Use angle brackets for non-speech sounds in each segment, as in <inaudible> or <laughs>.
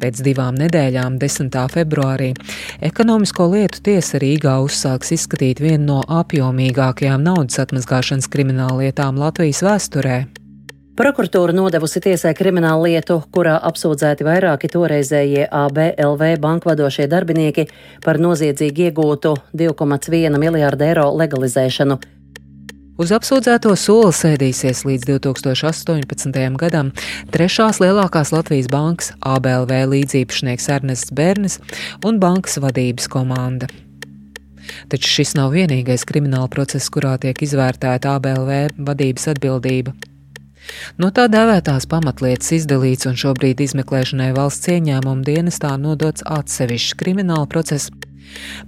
Pēc divām nedēļām, 10. februārī, ekonomisko lietu tiesa Rīgā uzsāks izskatīt vienu no apjomīgākajām naudas atmazgāšanas krimināllietām Latvijas vēsturē. Prokuratūra nodevusi tiesai kriminālu lietu, kurā apsūdzēti vairāki toreizējie ABLV bankvadošie darbinieki par noziedzīgi iegūtu 2,1 miljārdu eiro legalizēšanu. Uz apsūdzēto soli sēdīsies līdz 2018. gadam trešās lielākās Latvijas bankas ABLV līdzīpašnieks Ernests Bernis un bankas vadības komanda. Taču šis nav vienīgais krimināla process, kurā tiek izvērtēta ABLV vadības atbildība. No tā dēvētās pamatlietas izdalīts un šobrīd izmeklēšanai valsts ieņēmuma dienestā nodots atsevišķs krimināla process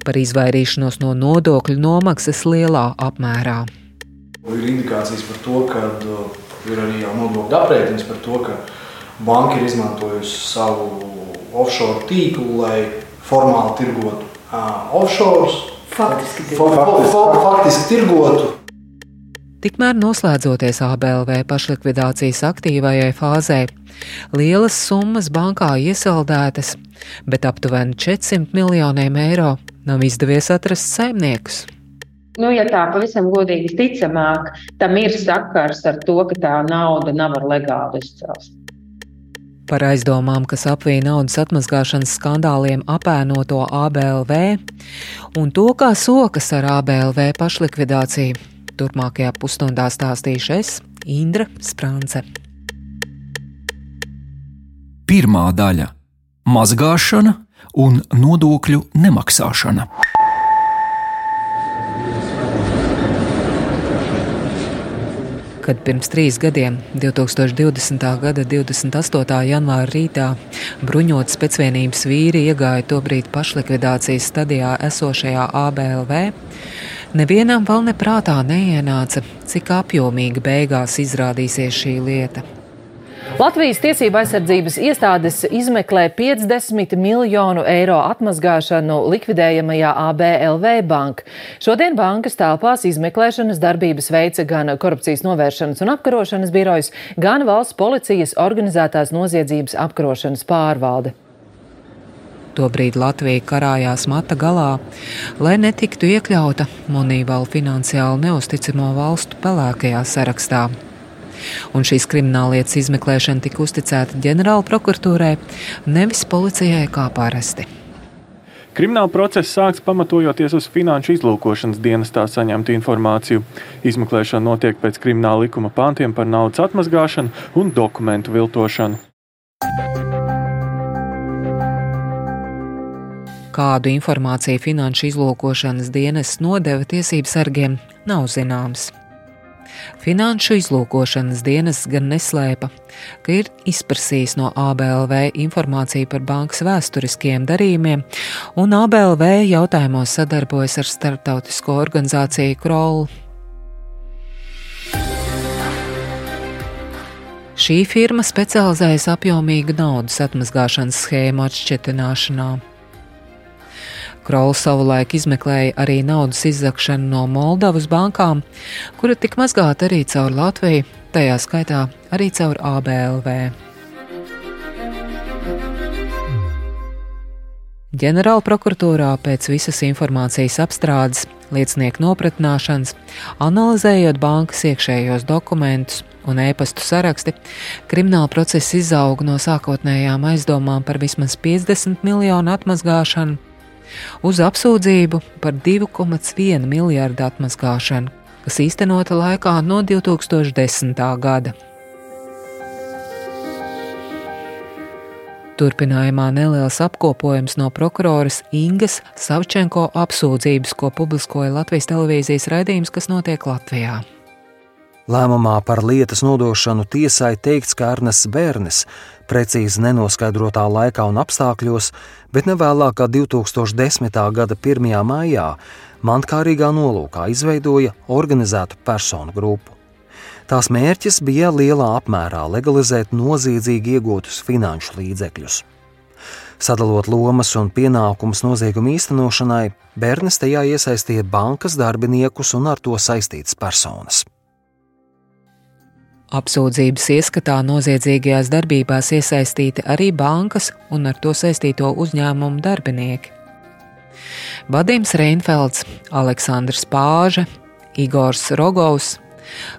par izvairīšanos no nodokļu nomaksas lielā apmērā. Ir indikācijas par to, ka uh, ir arī jau nodokļu aprēķins par to, ka banka ir izmantojusi savu offshore tīklu, lai formāli tirgotu uh, offshore. Faktiski, faktiski, faktiski tirgotu Tikmēr noslēdzoties ABLV pašlikvidācijas aktīvajai fāzē, lielas summas bankā iesaldētas, bet aptuveni 400 miljoniem eiro nav izdevies atrast saimniekus. Nu, ja tā pavisam godīgi ticamāk, tam ir sakars ar to, ka tā nauda nav ar legālu izcelsmi. Par aizdomām, kas apvīja naudas atmazgāšanas skandāliem apēnoto ABLV un to, kā sokas ar ABLV pašlikvidāciju, Turpmākajā pusstundā stāstīšu es, Indra Sprānce. Pirmā daļa - mazgāšana un nodokļu nemaksāšana. Kad pirms trīs gadiem, 2020. gada 28. janvāra rītā, bruņotas pēcvienības vīri iegāja tobrīd pašlikvidācijas stadijā esošajā ABLV, nevienam vēl neprātā neienāca, cik apjomīga beigās izrādīsies šī lieta. Latvijas tiesība aizsardzības iestādes izmeklē 50 miljonu eiro atmazgāšanu likvidējamajā ABLV banka. Šodien bankas telpās izmeklēšanas darbības veica gan korupcijas novēršanas un apkarošanas birojas, gan valsts policijas organizētās noziedzības apkarošanas pārvalde. Tobrīd Latvija karājās mata galā, lai netiktu iekļauta monīvalu finansiāli neusticamo valstu pelēkajā sarakstā un šīs krimināllietas izmeklēšana tika uzticēta ģenerāla prokuratūrai, nevis policijai kā parasti. Krimināla process sāks pamatojoties uz finanšu izlūkošanas dienestā saņemtu informāciju. Izmeklēšana notiek pēc krimināla likuma pāntiem par naudas atmazgāšanu un dokumentu viltošanu. Kādu informāciju finanšu izlūkošanas dienas nodeva tiesību sargiem, nav zināms. Finanšu izlūkošanas dienas gan neslēpa, ka ir izprasījis no ABLV informāciju par bankas vēsturiskiem darījumiem, un ABLV jautājumos sadarbojas ar starptautisko organizāciju Kroll. Šī firma specializējas apjomīgu naudas atmazgāšanas schēmu atšķetināšanā. Krols savulaik izmeklēja arī naudas izzakšanu no Moldavas bankām, kura tika mazgāta arī caur Latviju, tajā skaitā arī caur ABLV. Ģenerāla prokuratūrā pēc visas informācijas apstrādes, liecinieku nopratināšanas, analizējot bankas iekšējos dokumentus un e-pastu saraksti, krimināla process izauga no sākotnējām aizdomām par vismaz 50 miljonu atmazgāšanu uz apsūdzību par 2,1 miljārdu atmaskāšanu, kas īstenota laikā no 2010. gada. Turpinājumā neliels apkopojums no prokuroras Ingas Savčenko apsūdzības, ko publiskoja Latvijas televīzijas raidījums, kas notiek Latvijā. Lēmumā par lietas nodošanu tiesai teikts, ka Ernests Bērnis precīzi nenoskaidrotā laikā un apstākļos, bet ne vēlāk kā 2010. gada 1. maijā mankārīgā nolūkā izveidoja organizētu personu grupu. Tās mērķis bija lielā apmērā legalizēt noziedzīgi iegūtus finanšu līdzekļus. Sadalot lomas un pienākumus nozieguma īstenošanai, Bērnis tajā iesaistīja bankas darbiniekus un ar to saistītas personas. Apsūdzības ieskatā noziedzīgajās darbībās iesaistīti arī bankas un ar to saistīto uzņēmumu darbinieki. Vadims Reinfelds, Aleksandrs Pāža, Igors Rogovs,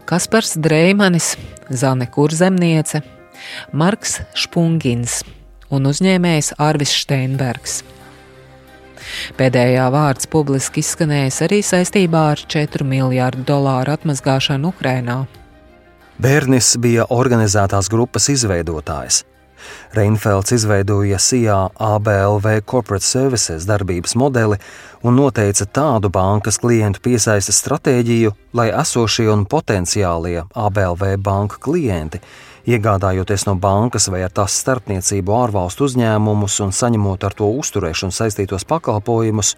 Kaspars Dreimanis, Zane Kurzemniece, Marks Špungins un uzņēmējs Arvis Steinbergs. Pēdējā vārds publiski izskanējis arī saistībā ar 4 miljārdu dolāru atmazgāšanu Ukrainā. Bērnis bija organizētās grupas izveidotājs. Reinfelds izveidoja SIA ABLV Corporate Services darbības modeli un noteica tādu bankas klientu piesaistes stratēģiju, lai esošie un potenciālie ABLV banku klienti iegādājoties no bankas vai ar tās starpniecību ārvalstu uzņēmumus un saņemot ar to uzturēšanu saistītos pakalpojumus,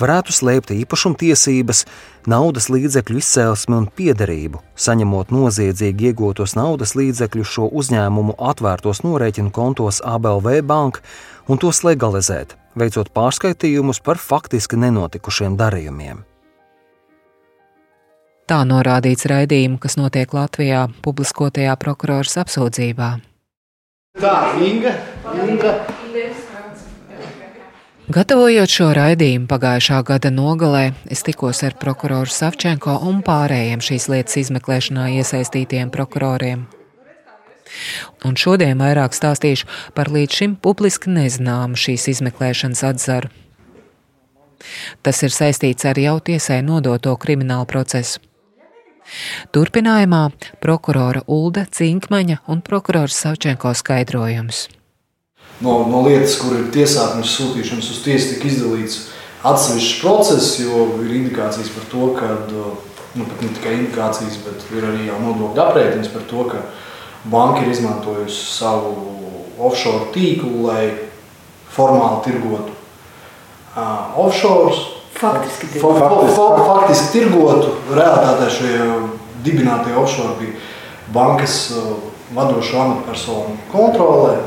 varētu slēpt īpašumtiesības, naudas līdzekļu izcelsmi un piederību, saņemot noziedzīgi iegūtos naudas līdzekļus šo uzņēmumu atvērtos norēķinu kontos ABLV banka un tos legalizēt, veicot pārskaitījumus par faktiski nenotikušiem darījumiem. Tā norādīts raidījuma, kas notiek Latvijā, publiskotajā prokuroras apsūdzībā. Tā, Inga, Inga. Gatavojot šo raidījumu pagājušā gada nogalē, es tikos ar prokuroru Savčenko un pārējiem šīs lietas izmeklēšanā iesaistītiem prokuroriem. Un šodien vairāk stāstīšu par līdz šim publiski nezināmu šīs izmeklēšanas atzaru. Tas ir saistīts ar jau tiesai nodoto kriminālu procesu. Turpinājumā prokurora Ulda Cinkmaņa un prokurors Savčenko skaidrojums. No, no lietas, kur ir tiesātnes sūtīšanas uz tiesu, tika izdalīts atsevišķs process, jo ir indikācijas par to, ka, nu, pat ne tikai indikācijas, bet ir arī jau nodokļu aprēķins par to, ka banka ir izmantojusi savu offshore tīklu, lai formāli tirgotu uh, offshore Faktiski tirgotu. Faktiski, faktiski tirgotu. Realtātē šie dibinātie offshore bija bankas uh, vadošo amatpersonu kontrolē.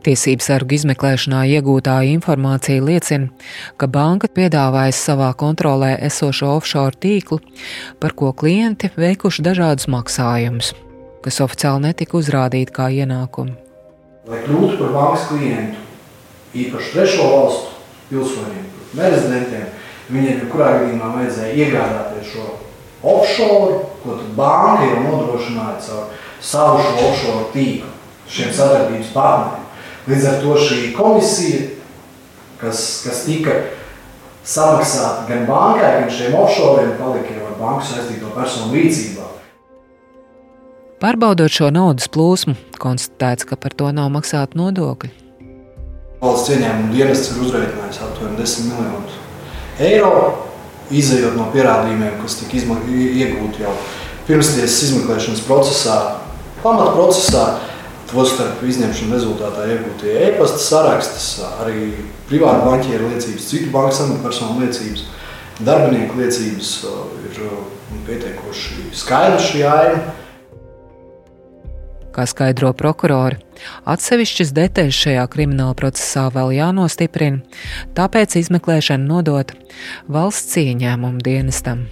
Tiesības sargu izmeklēšanā iegūtā informācija liecina, ka banka piedāvājas savā kontrolē esošo offshore tīklu, par ko klienti veikuši dažādus maksājumus, kas oficiāli netika uzrādīti kā ienākumi. Lai kļūtu par bankas klientu, īpaši trešo valstu pilsoņiem, nerezidentiem, viņiem jebkurā gadījumā vajadzēja iegādāties šo offshore, ko banka jau nodrošināja caur savu offshore tīklu šiem sadarbības partneriem. Līdz ar to šī komisija, kas, kas tika samaksāta gan bankai, gan šiem offshore, palika jau ar banku saistīto personu rīcībā. Pārbaudot šo naudas plūsmu, konstatēts, ka par to nav maksāta nodokļi. Valsts ieņēmuma dienests ir uzrēķinājis aptuveni 10 miljonus eiro, izējot no pierādījumiem, kas tika iegūti jau pirmstiesas izmeklēšanas procesā, pamatprocesā, tostarp izņemšanu rezultātā iegūtie e-pasta sarakstas, arī privātu banķieru liecības, citu bankas amatpersonu liecības, darbinieku liecības ir pietiekoši skaidra šī aina. Kā skaidro prokurori, atsevišķas detaļas šajā krimināla procesā vēl jānostiprina, tāpēc izmeklēšana nodota valsts ieņēmumu dienestam.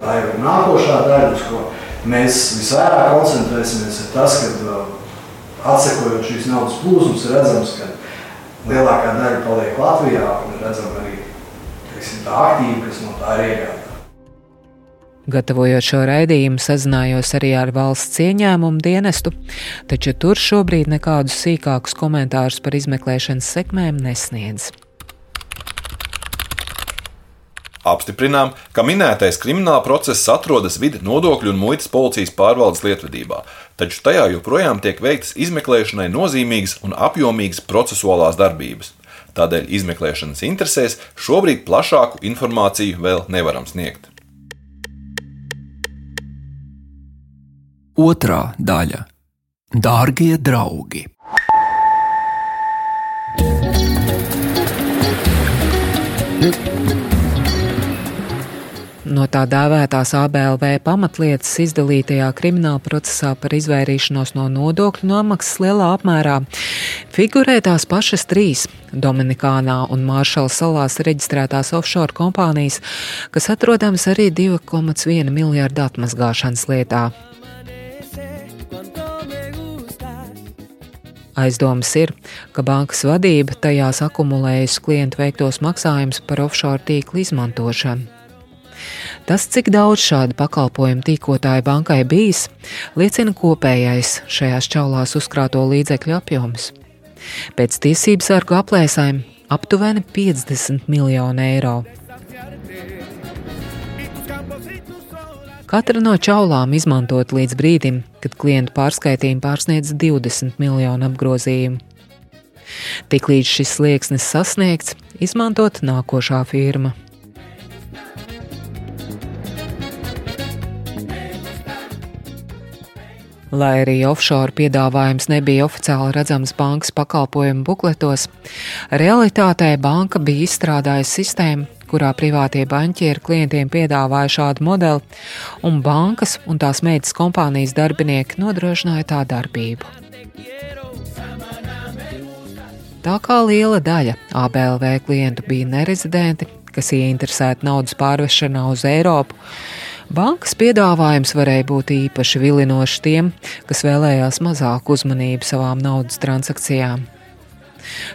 Tā ir nākošā daļa, uz ko mēs visvairāk koncentrēsimies, ir tas, ka uh, atsekojot šīs naudas plūsmas, redzams, ka lielākā daļa paliek Latvijā un redzam arī teiksim, tā aktīva, kas no tā ir iegādāta. Gatavojot šo raidījumu, sazinājos arī ar valsts ieņēmumu dienestu, taču tur šobrīd nekādus sīkākus komentārus par izmeklēšanas sekmēm nesniedz. Apstiprinām, ka minētais krimināla process atrodas vidu nodokļu un muitas policijas pārvaldes lietvedībā, taču tajā joprojām tiek veiktas izmeklēšanai nozīmīgas un apjomīgas procesuālās darbības. Tādēļ izmeklēšanas interesēs šobrīd plašāku informāciju vēl nevaram sniegt. Otra daļa - Dārgie draugi! No tā dēvētās ABLV pamatlietas izdalītajā krimināla procesā par izvairīšanos no nodokļu nomaksas lielā apmērā figurē tās pašas trīs Dominikānā un Māršala salās reģistrētās offshore kompānijas, kas atrodams arī 2,1 miljārdu atmazgāšanas lietā. Aizdomas ir, ka bankas vadība tajās akumulējusi klientu veiktos maksājumus par offshore tīklu izmantošanu. Tas, cik daudz šādu pakalpojumu tīkotāju bankai bijis, liecina kopējais šajās čaulās uzkrāto līdzekļu apjoms. Pēc tiesību sargu aplēsēm aptuveni 50 miljonu eiro. Katra no čaulām izmantot līdz brīdim, kad klientu pārskaitījumi pārsniedz 20 miljonu apgrozījumu. Tiklīdz šis slieksnis sasniegts, izmantot nākošā firma. Lai arī offshore piedāvājums nebija oficiāli redzams bankas pakalpojumu bukletos, realitātē banka bija izstrādājusi sistēmu, kurā privātie banķieri klientiem piedāvāja šādu modeli, un bankas un tās meitas kompānijas darbinieki nodrošināja tā darbību. Tā kā liela daļa ABLV klientu bija nerezidenti, kas ieinteresēti naudas pārvešanā uz Eiropu, bankas piedāvājums varēja būt īpaši vilinošs tiem, kas vēlējās mazāku uzmanību savām naudas transakcijām.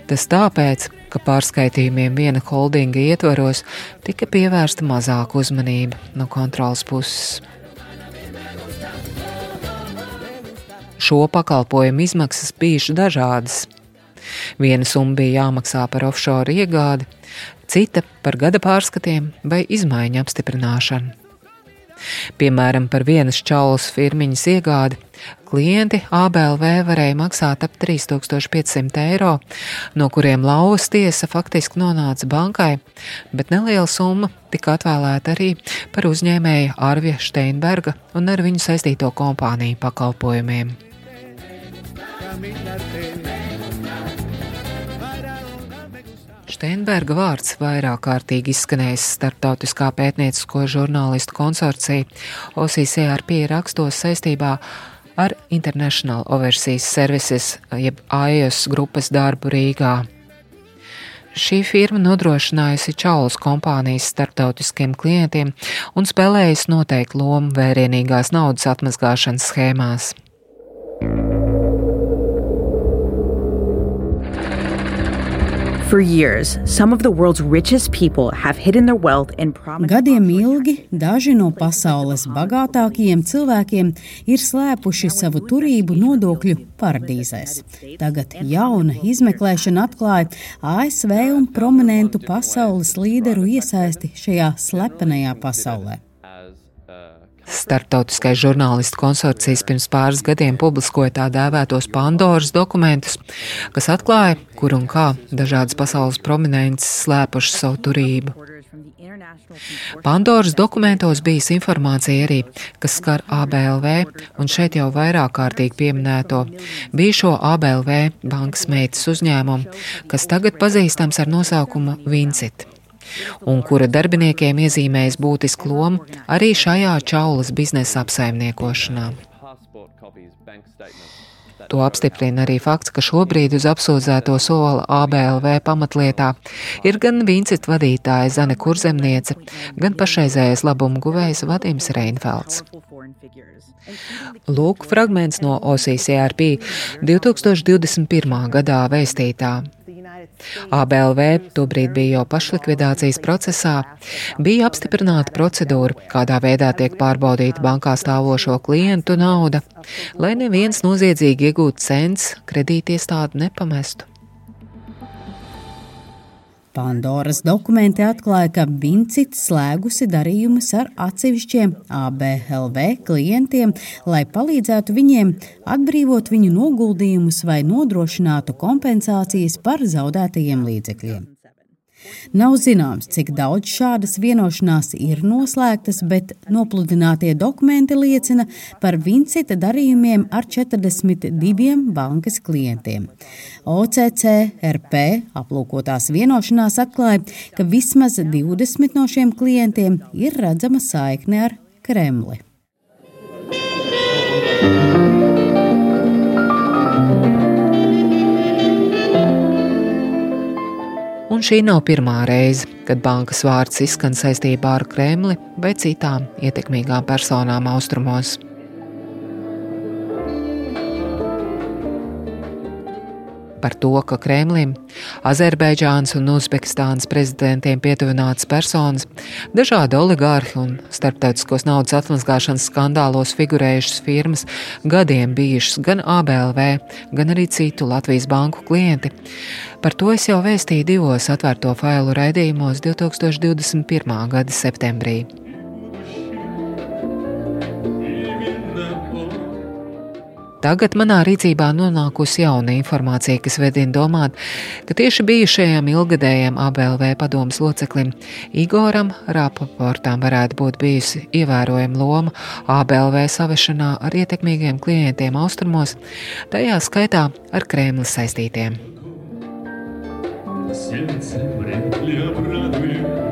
Tas tāpēc, ka pārskaitījumiem viena holdinga ietvaros tika pievērsta mazāka uzmanība no kontrolas puses. Šo pakalpojumu izmaksas bijušas dažādas. Viena summa bija jāmaksā par offshore iegādi, cita par gada pārskatiem vai izmaiņu apstiprināšanu. Piemēram, par vienas čaulas firmiņas iegādi klienti ABLV varēja maksāt ap 3500 eiro, no kuriem lauvas tiesa faktiski nonāca bankai, bet neliela summa tika atvēlēta arī par uzņēmēju Arvija Steinberga un ar viņu saistīto kompāniju pakalpojumiem. Steinberga vārds vairāk kārtīgi izskanējis starptautiskā pētniecisko žurnālistu konsorcija OCCRP rakstos saistībā ar International Overseas Services jeb AIOS grupas darbu Rīgā. Šī firma nodrošinājusi čaulas kompānijas starptautiskiem klientiem un spēlējusi noteiktu lomu vērienīgās naudas atmazgāšanas schēmās. For years, Gadiem ilgi daži no pasaules bagātākajiem cilvēkiem ir slēpuši savu turību nodokļu paradīzēs. Tagad jauna izmeklēšana atklāja ASV un prominentu pasaules līderu iesaisti šajā slepenajā pasaulē. Startautiskais žurnālistu konsorcijas pirms pāris gadiem publiskoja tā dēvētos Pandoras dokumentus, kas atklāja, kur un kā dažādas pasaules prominences slēpuši savu turību. Pandoras dokumentos bijis informācija arī, kas skar ABLV, un šeit jau vairāk kārtīgi pieminēto bijušo ABLV bankas meitas uzņēmumu, kas tagad pazīstams ar nosaukumu Vincit un kura darbiniekiem iezīmējas būtisku lomu arī šajā čaulas biznesa apsaimniekošanā. To apstiprina arī fakts, ka šobrīd uz apsūdzēto sola ABLV pamatlietā ir gan Vincita vadītāja Zane Kurzemniece, gan pašreizējais labumu guvējs Vadims Reinfelds. Lūk, fragments no OCCRP 2021. gadā vēstītā. ABLV tobrīd bija jau pašlikvidācijas procesā, bija apstiprināta procedūra, kādā veidā tiek pārbaudīta bankā stāvošo klientu nauda, lai neviens noziedzīgi iegūts cents kredītiestādi nepamestu. Pandoras dokumenti atklāja, ka Vincits slēgusi darījumus ar atsevišķiem ABLV klientiem, lai palīdzētu viņiem atbrīvot viņu noguldījumus vai nodrošinātu kompensācijas par zaudētajiem līdzekļiem. Nav zināms, cik daudz šādas vienošanās ir noslēgtas, bet nopludinātie dokumenti liecina par Vincita darījumiem ar 42 bankas klientiem. OCCRP aplūkotās vienošanās atklāja, ka vismaz 20 no šiem klientiem ir redzama saikne ar Kremli. Un šī nav pirmā reize, kad bankas vārds izskan saistībā ar Kremli vai citām ietekmīgām personām austrumos. Par to, ka Kremlim, Azerbaidžānas un Uzbekistānas prezidentiem pietuvinātas personas, dažādi oligārhi un starptautiskos naudas atmazgāšanas skandālos figurējušas firmas gadiem bijušas gan ABLV, gan arī citu Latvijas banku klienti. Par to es jau vēstīju divos atvērto failu raidījumos 2021. gada septembrī. Tagad manā rīcībā nonākusi jauna informācija, kas vedina domāt, ka tieši bijušajam ilgadējam ABLV padomus loceklim Igoram Rapaportam varētu būt bijusi ievērojama loma ABLV savešanā ar ietekmīgiem klientiem austrumos, tajā skaitā ar Kremli saistītiem. Сердце вряд ли обрадует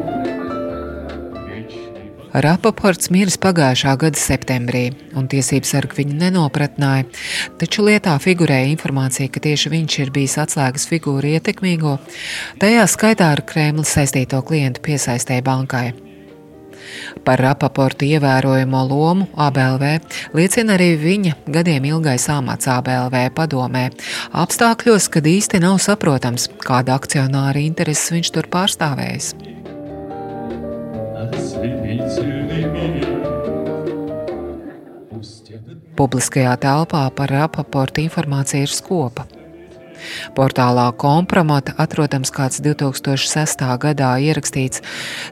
Rapaports miris pagājušā gada septembrī, un tiesības sargi viņu nenopratināja, taču lietā figurēja informācija, ka tieši viņš ir bijis atslēgas figūra ietekmīgo, tajā skaitā ar Kremli saistīto klientu piesaistē bankai. Par rapaportu ievērojamo lomu ABLV liecina arī viņa gadiem ilgais amats ABLV padomē, apstākļos, kad īsti nav saprotams, kāda akcionāra intereses viņš tur pārstāvējis. Publiskajā telpā par raportu informācija ir skopa. Portālā Kompromata atrodams kāds 2006. gadā ierakstīts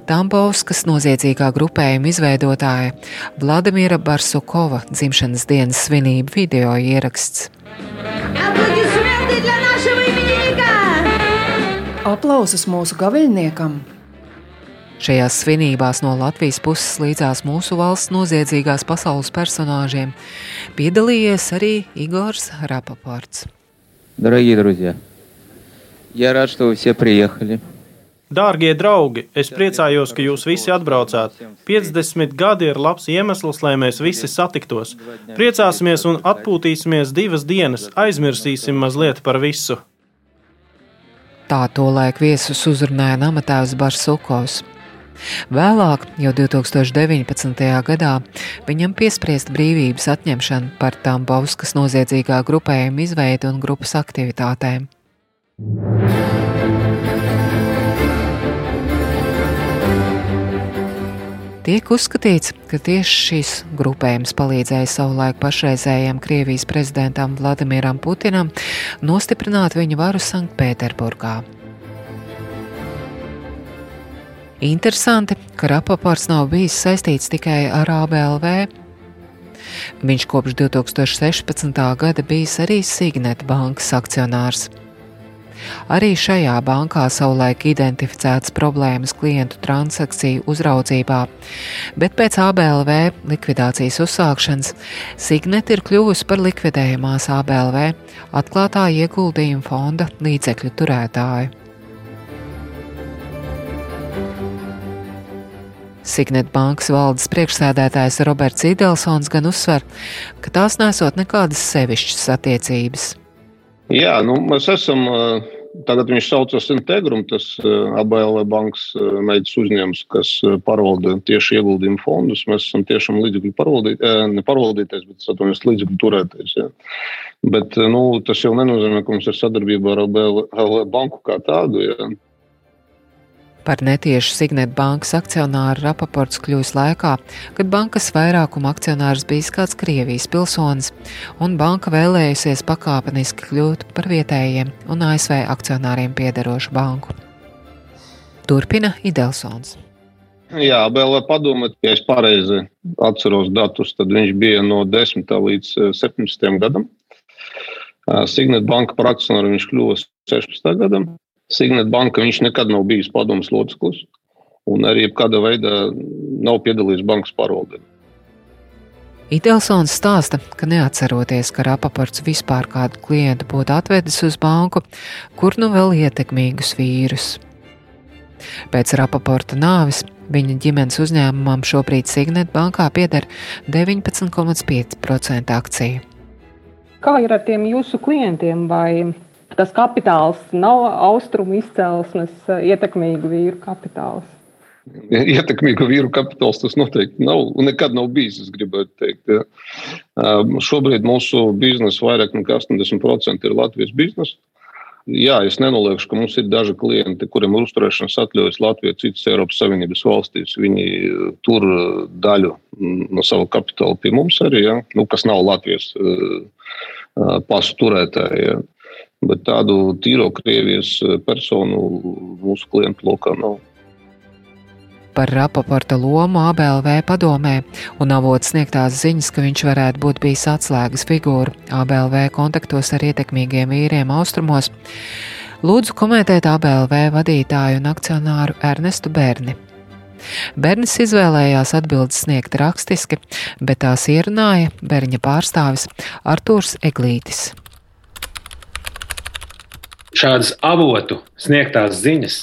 Tambovskas noziedzīgā grupējuma izveidotāja Vladimira Barsukova dzimšanas dienas svinību video ieraksts. Aplausus mūsu gaviļniekam! Šajās svinībās no Latvijas puses līdzās mūsu valsts noziedzīgās pasaules personāžiem piedalījies arī Igors Rapaports. Дорогие друзья, я рад, что вы все приехали. Dārgie draugi, es priecājos, ka jūs visi atbraucāt. 50 gadi ir labs iemesls, lai mēs visi satiktos. Priecāsimies un atpūtīsimies divas dienas, aizmirsīsim mazliet par visu. Tā to laik viesus uzrunāja Namatēvs Barsukovs. Vēlāk, jau 2019. gadā, viņam piespriest brīvības atņemšanu par Tambovskas noziedzīgā grupējuma izveidi un grupas aktivitātēm. Tiek uzskatīts, ka tieši šis grupējums palīdzēja savulaik pašreizējiem Krievijas prezidentam Vladimiram Putinam nostiprināt viņa varu Sanktpēterburgā. Interesanti, ka Rapaports nav bijis saistīts tikai ar ABLV. Viņš kopš 2016. gada bijis arī Signet bankas akcionārs. Arī šajā bankā savulaik identificētas problēmas klientu transakciju uzraudzībā, bet pēc ABLV likvidācijas uzsākšanas Signet ir kļuvusi par likvidējumās ABLV atklātā ieguldījuma fonda līdzekļu turētāju. Signet bankas valdes priekšsēdētājs Roberts Idelsons gan uzsver, ka tās nesot nekādas sevišķas attiecības. Jā, nu, mēs esam. Tagad viņš saucas Integrum, tas ABL bankas meitas uzņēmums, kas pārvalda tieši ieguldījumu fondus. Mēs esam tiešām līdzekļu pārvaldīt, ne pārvaldītājs, bet atvainojas līdzekļu turētājs. Ja. Bet nu, tas jau nenozīmē, ka mums ir sadarbība ar ABL banku kā tādu. Ja. Par netiešu Signet bankas akcionāru raports kļūst laikā, kad bankas vairākuma akcionārs bijis kāds Krievijas pilsonis, un banka vēlējusies pakāpeniski kļūt par vietējiem un ASV akcionāriem piederošu banku. Turpina Idelsons. Jā, vēl padomāt, ja es pareizi atceros datus, tad viņš bija no 10. līdz 17. gadam. Signet banka par akcionāru viņš kļuva 16. gadam. Signet banka viņš nekad nav bijis padomus loceklis un arī kāda veida nav piedalījies bankas pārvaldē. Idelsons stāsta, ka neatceroties, ka Rapaports vispār kādu klientu būtu atvedis uz banku, kur nu vēl ietekmīgus vīrus. Pēc Rapaporta nāves viņa ģimenes uzņēmumam šobrīd Signet bankā pieder 19,5% akciju. Kā ir ar tiem jūsu klientiem? Vai tas kapitāls nav austrumu izcelsmes ietekmīgu vīru kapitāls? <laughs> Ietekmīgu vīru kapitāls tas noteikti nav un nekad nav bijis. Es gribētu teikt, ja. Um, šobrīd mūsu biznesa vairāk nekā 80% ir Latvijas biznesa. Jā, es nenoliekšu, ka mums ir daži klienti, kuriem ir uzturēšanas atļaujas Latvijā, citas Eiropas Savienības valstīs. Viņi uh, tur uh, daļu mm, no sava kapitāla pie mums arī, ja? nu, kas nav Latvijas pasu turētāji. Ja? Bet tādu tīro Krievijas personu mūsu klientu lokā nav par Rapaporta lomu ABLV padomē, un avots sniegtās ziņas, ka viņš varētu būt bijis atslēgas figūra ABLV kontaktos ar ietekmīgiem vīriem austrumos. Lūdzu komentēt ABLV vadītāju un akcionāru Ernestu Berni. Bernis izvēlējās atbildes sniegt rakstiski, bet tās ierunāja Berņa pārstāvis Artūrs Eglītis. Šādas avotu sniegtās ziņas,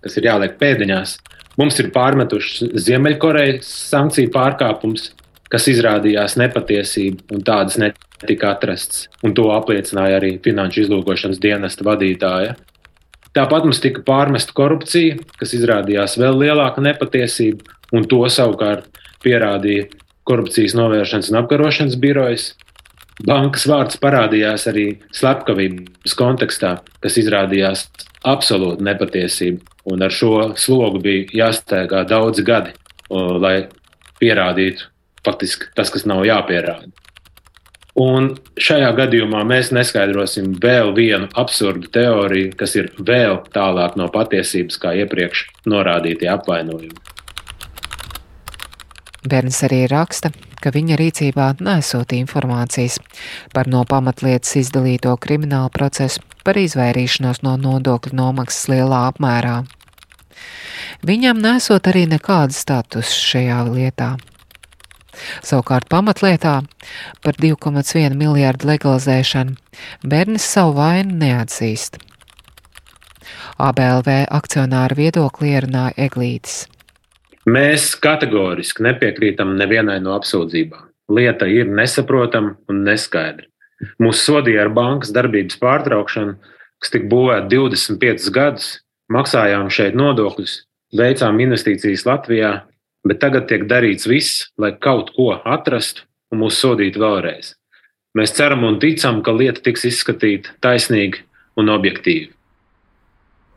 kas ir jāliek pēdiņās, Mums ir pārmetuši Ziemeļkorejas sankciju pārkāpums, kas izrādījās nepatiesība un tādas netika atrasts. Un to apliecināja arī Finanšu izlūkošanas dienesta vadītāja. Tāpat mums tika pārmesta korupcija, kas izrādījās vēl lielāka nepatiesība, un to savukārt pierādīja Korupcijas novēršanas un apkarošanas birojas. Bankas vārds parādījās arī slepkavības kontekstā, kas izrādījās absolūti nepatiesība. Un ar šo slogu bija jāsteigā daudzi gadi, lai pierādītu faktiski tas, kas nav jāpierāda. Un šajā gadījumā mēs neskaidrosim vēl vienu absurdu teoriju, kas ir vēl tālāk no patiesības, kā iepriekš norādītie apvainojumi. Bērns arī raksta, ka viņa rīcībā nesot informācijas par no pamatlietas izdalīto kriminālu procesu par izvairīšanos no nodokļu nomaksas lielā apmērā. Viņam nesot arī nekādu statusu šajā lietā. Savukārt pamatlietā par 2,1 miljārdu legalizēšanu Bernis savu vainu neatzīst. ABLV akcionāra viedokli ierunāja Eglītis. Mēs kategoriski nepiekrītam nevienai no apsūdzībām. Lieta ir nesaprotama un neskaidra. Mūs sodīja ar bankas darbības pārtraukšanu, kas tika būvēta 25 gadus, maksājām šeit nodokļus, veicām investīcijas Latvijā, bet tagad tiek darīts viss, lai kaut ko atrastu un mūs sodītu vēlreiz. Mēs ceram un ticam, ka lieta tiks izskatīta taisnīgi un objektīvi.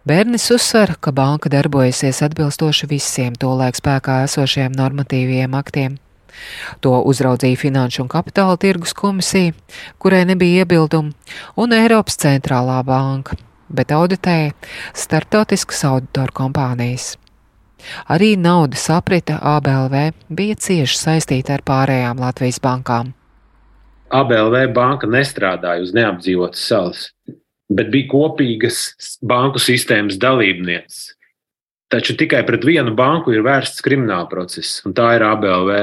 Bērnis uzsver, ka banka darbojasies atbilstoši visiem tolaik spēkā esošiem normatīviem aktiem. To uzraudzīja Finanšu un Kapitāla tirgus komisija, kurai nebija iebildumu, un Eiropas centrālā banka, bet auditēja starptautiskas auditoru kompānijas. Arī naudas aprita ABLV bija cieši saistīta ar pārējām Latvijas bankām. ABLV banka nestrādāja uz neapdzīvotas salas, bet bija kopīgas banku sistēmas dalībnieces. Taču tikai pret vienu banku ir vērsts krimināla process, un tā ir ABLV.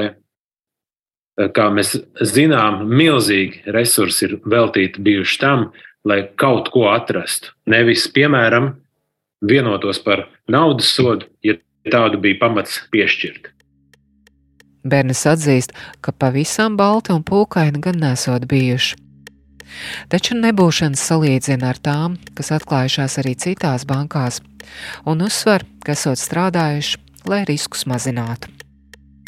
Kā mēs zinām, milzīgi resursi ir veltīti bijuši tam, lai kaut ko atrastu. Nevis, piemēram, vienotos par naudas sodu, ja tādu bija pamats piešķirt. Bērns atzīst, ka pavisam balti un pūkaini gan nesot bijuši. Taču nebūšanas salīdzina ar tām, kas atklājušās arī citās bankās, un uzsver, ka esot strādājuši, lai riskus mazinātu.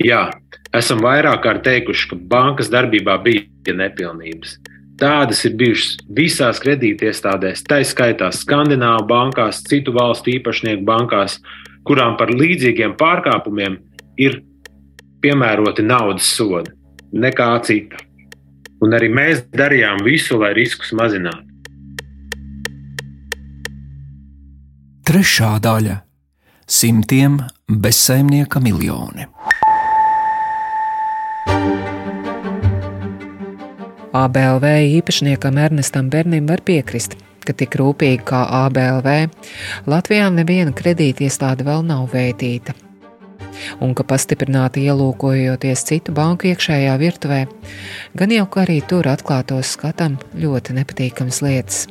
Jā, esam vairāk kārt teikuši, ka bankas darbībā bija nepilnības. Tādas ir bijušas visās kredītiestādēs, tā skaitā Skandināvu bankās, citu valstu īpašnieku bankās, kurām par līdzīgiem pārkāpumiem ir piemēroti naudas sodi, nekā cita. Un arī mēs darījām visu, lai riskus mazinātu. Trešā daļa - simtiem bezsaimnieka miljoni. ABLV īpašniekam Ernestam Bernim var piekrist, ka tik rūpīgi kā ABLV Latvijā neviena kredītiestāde vēl nav veitīta. Un ka pastiprināti ielūkojoties citu banku iekšējā virtuvē, gan jau ka arī tur atklātos skatam ļoti nepatīkamas lietas.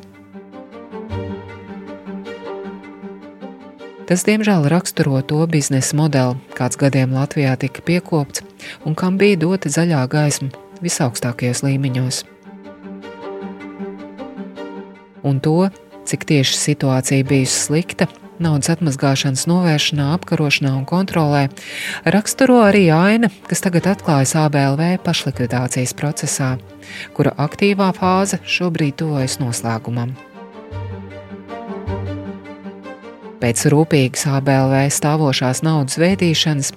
Tas, diemžēl, raksturo to biznesa modeli, kāds gadiem Latvijā tika piekopts un kam bija dota zaļā gaisma visaugstākajos līmeņos. Un to, cik tieši situācija bijusi slikta, naudas atmazgāšanas novēršanā, apkarošanā un kontrolē, raksturo arī aina, kas tagad atklājas ABLV pašlikvidācijas procesā, kura aktīvā fāze šobrīd tuvojas noslēgumam. Pēc rūpīgas ABLV stāvošās naudas vētīšanas,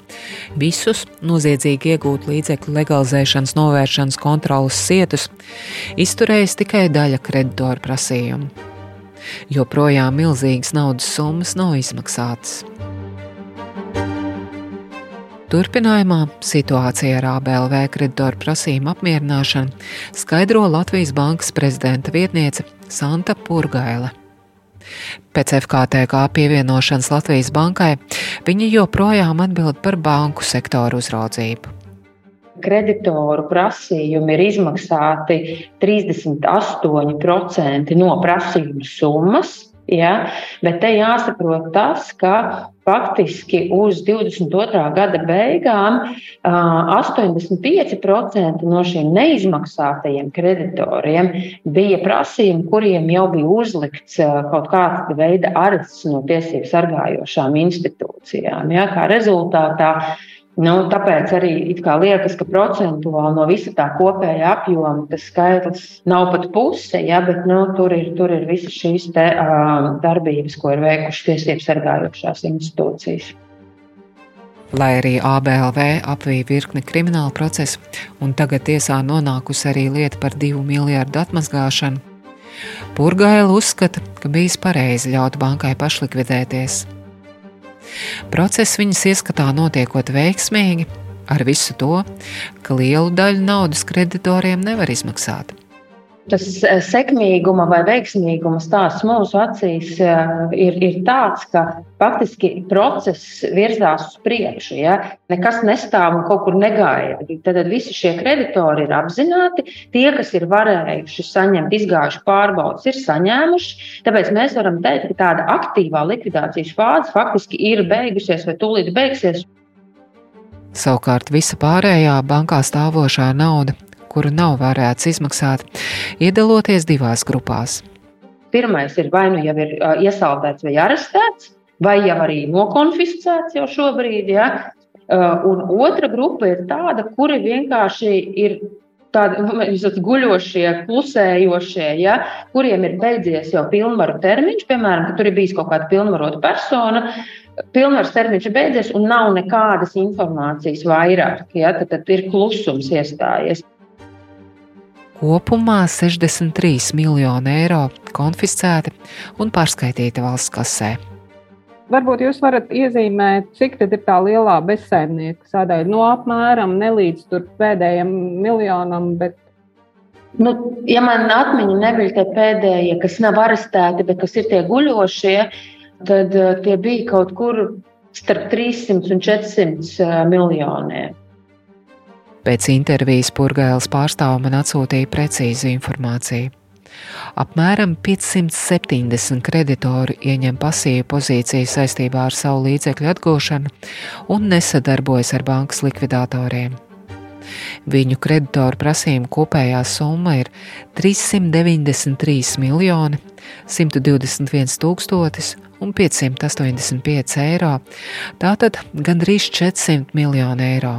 visus noziedzīgi iegūt līdzekļu legalizēšanas, novēršanas kontrolas sietus izturējas tikai daļa kreditoru prasījumu. Joprojām milzīgas naudas summas nav izmaksātas. Turpinājumā situācija ar ABLV kreditoru prasījumu apmierināšanu skaidro Latvijas Bankas prezidenta vietniece Santa Purgaila. Pēc FKTK pievienošanas Latvijas bankai viņi joprojām atbild par banku sektoru uzraudzību. Kreditoru prasījumi ir izmaksāti 38% no prasījumu summas, Ja? Bet te jāsaprot tas, ka faktiski uz 22. gada beigām 85% no šiem neizmaksātajiem kreditoriem bija prasījumi, kuriem jau bija uzlikts kaut kāda veida arests no tiesību sargājošām institūcijām. Ja? Kā rezultātā Nu, tāpēc arī liekas, ka procentuāli no visa tā kopējā apjoma tas skaitlis nav pat puse, ja, bet nu, tur, ir, tur ir visas šīs te, uh, darbības, ko ir veikušas tiesību sargājošās institūcijas. Lai arī ABLV apvīja virkni kriminālu procesu, un tagad tiesā nonākusi arī lieta par divu miljardu atmazgāšanu, Purgaila uzskata, ka bijis pareizi ļaut bankai pašlikvidēties. Process viņas ieskatā notiekot veiksmīgi, ar visu to, ka lielu daļu naudas kreditoriem nevar izmaksāt. Tas eh, sekmīguma vai veiksmīguma stāsts mūsu acīs eh, ir, ir tāds, ka faktiski process virzās uz priekšu. Ja? Nekas nestāv un kaut kur negaida. Tad visi šie kreditori ir apzināti. Tie, kas ir varējuši saņemt, izgājuši pārbaudas, ir saņēmuši. Tāpēc mēs varam teikt, ka tāda aktīvā likvidācijas fāze faktiski ir beigusies vai tūlīt beigsies. Savukārt visa pārējā bankā stāvošā nauda kuru nav varēts izmaksāt, iedaloties divās grupās. Pirmais ir vai nu jau ir iesaldēts vai arestēts, vai jau arī nokonfiscēts jau šobrīd. Ja? Un otra grupa ir tāda, kuri vienkārši ir tādi nu, guļošie, klusējošie, ja, kuriem ir beidzies jau pilnvaru termiņš, piemēram, ka tur ir bijis kaut kāda pilnvarota persona. Pilnvaras termiņš ir beidzies un nav nekādas informācijas vairāk. Ja, tad, tad ir klusums iestājies. Kopumā 63 miljoni eiro konfiscēti un pārskaitīti valsts kasē. Varbūt jūs varat iezīmēt, cik ir tā lielā bezsaimnieka sadaļa. No apmēram ne līdz pēdējiem miljonam, bet Nu, ja man atmiņa nebija tie pēdējie, kas nav arestēti, bet kas ir tie guļošie, tad uh, tie bija kaut kur starp 300 un 400 uh, miljoniem. Pēc intervijas Purgailes pārstāve man atsūtīja precīzu informāciju. Apmēram 570 kreditori ieņem pasīvu pozīciju saistībā ar savu līdzekļu atgūšanu un nesadarbojas ar bankas likvidatoriem. Viņu kreditoru prasījumu kopējā summa ir 393 miljoni 121 tūkstotis un 585 eiro, tātad gandrīz 400 miljoni eiro.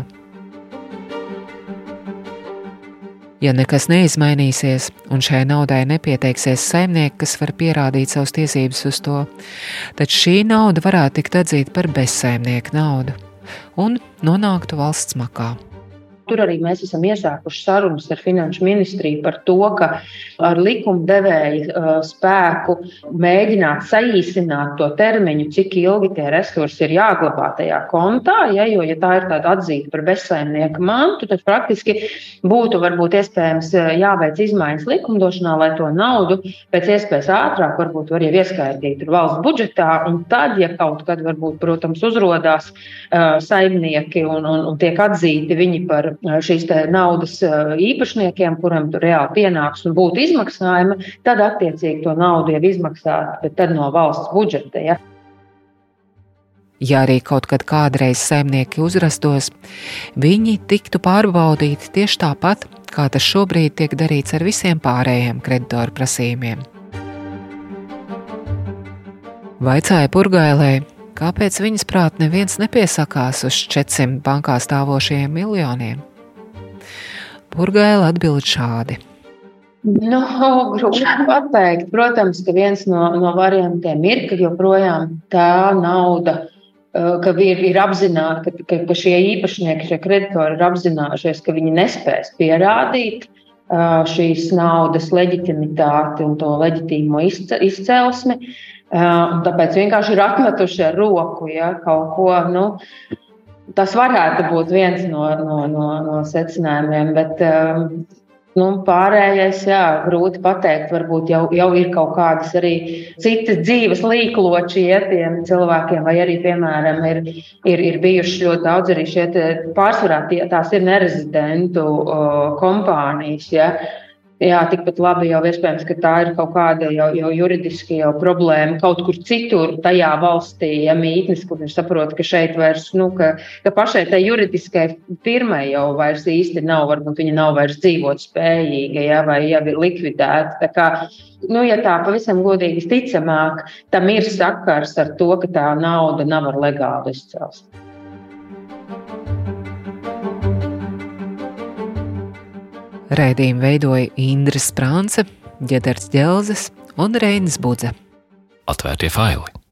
Ja nekas neizmainīsies, un šai naudai nepieteiksies saimnieki, kas var pierādīt savas tiesības uz to, tad šī nauda varētu tikt atzīta par bezsaimnieku naudu un nonāktu valsts makā. Tur arī mēs esam iesākuši sarunas ar Finanšu ministriju par to, ka ar likumdevēja spēku mēģināt saīsināt to termiņu, cik ilgi tie resursi ir jāglabā tajā kontā. Ja, jo, ja tā ir tāda atzīta par bezsaimnieka mantu, tad praktiski būtu varbūt iespējams jāveic izmaiņas likumdošanā, lai to naudu pēc iespējas ātrāk varbūt var jau ieskaitīt valsts budžetā. Un tad, ja kaut kad varbūt, protams, uzrodās uh, saimnieki un, un, un tiek atzīti viņi par šīs naudas īpašniekiem, tur reāli pienāks un būtu izmaksājumi, tad attiecīgi to naudu jau tad no valsts budžeta. Ja. Ja arī kaut kad kādreiz saimnieki uzrastos, viņi tiktu pārbaudīti tieši tāpat, kā tas šobrīd tiek darīts ar visiem pārējiem kreditoru prasījumiem. Vaicāja Purgailē, kāpēc viņas prāt neviens nepiesakās uz 400 bankā stāvošajiem miljoniem. Purgaila atbild šādi. Nu, grūti pateikt. Protams, ka viens no, no variantiem ir, ka joprojām tā nauda ka ir, ir apzināti, ka, ka, ka šie īpašnieki, šie kreditori ir apzinājušies, ka viņi nespēs pierādīt šīs naudas leģitimitāti un to leģitīmo izcelsmi. Tāpēc vienkārši ir atmetuši ar roku ja, kaut ko. Nu, tas varētu būt viens no, no, no, no secinājumiem, bet Nu, pārējais, jā, grūti pateikt. Varbūt jau, jau ir kaut kādas arī citas dzīves līkloči ja, tiem cilvēkiem, vai arī, piemēram, ir, ir, ir bijuši ļoti daudz arī šie pārsvarā tie, tās ir nerezidentu o, kompānijas. Ja, Jā, tikpat labi jau iespējams, ka tā ir kaut kāda jau, jau juridiska jau problēma kaut kur citur, tajā valstī, ja mītnes, kur viņš saprot, ka šeit vairs, nu, ka, ka pašai tai juridiskai firmai jau vairs īsti nav, varbūt viņa nav vairs dzīvot spējīga, ja, vai jau ir likvidēta. Tā kā, nu, ja tā pavisam godīgi ticamāk, tam ir sakars ar to, ka tā nauda nav ar legālu izcelsmi. Raidījumu veidoja Indra Sprānce, Ģedars Dzelzes un Reinis Budze. Atvērtie faili!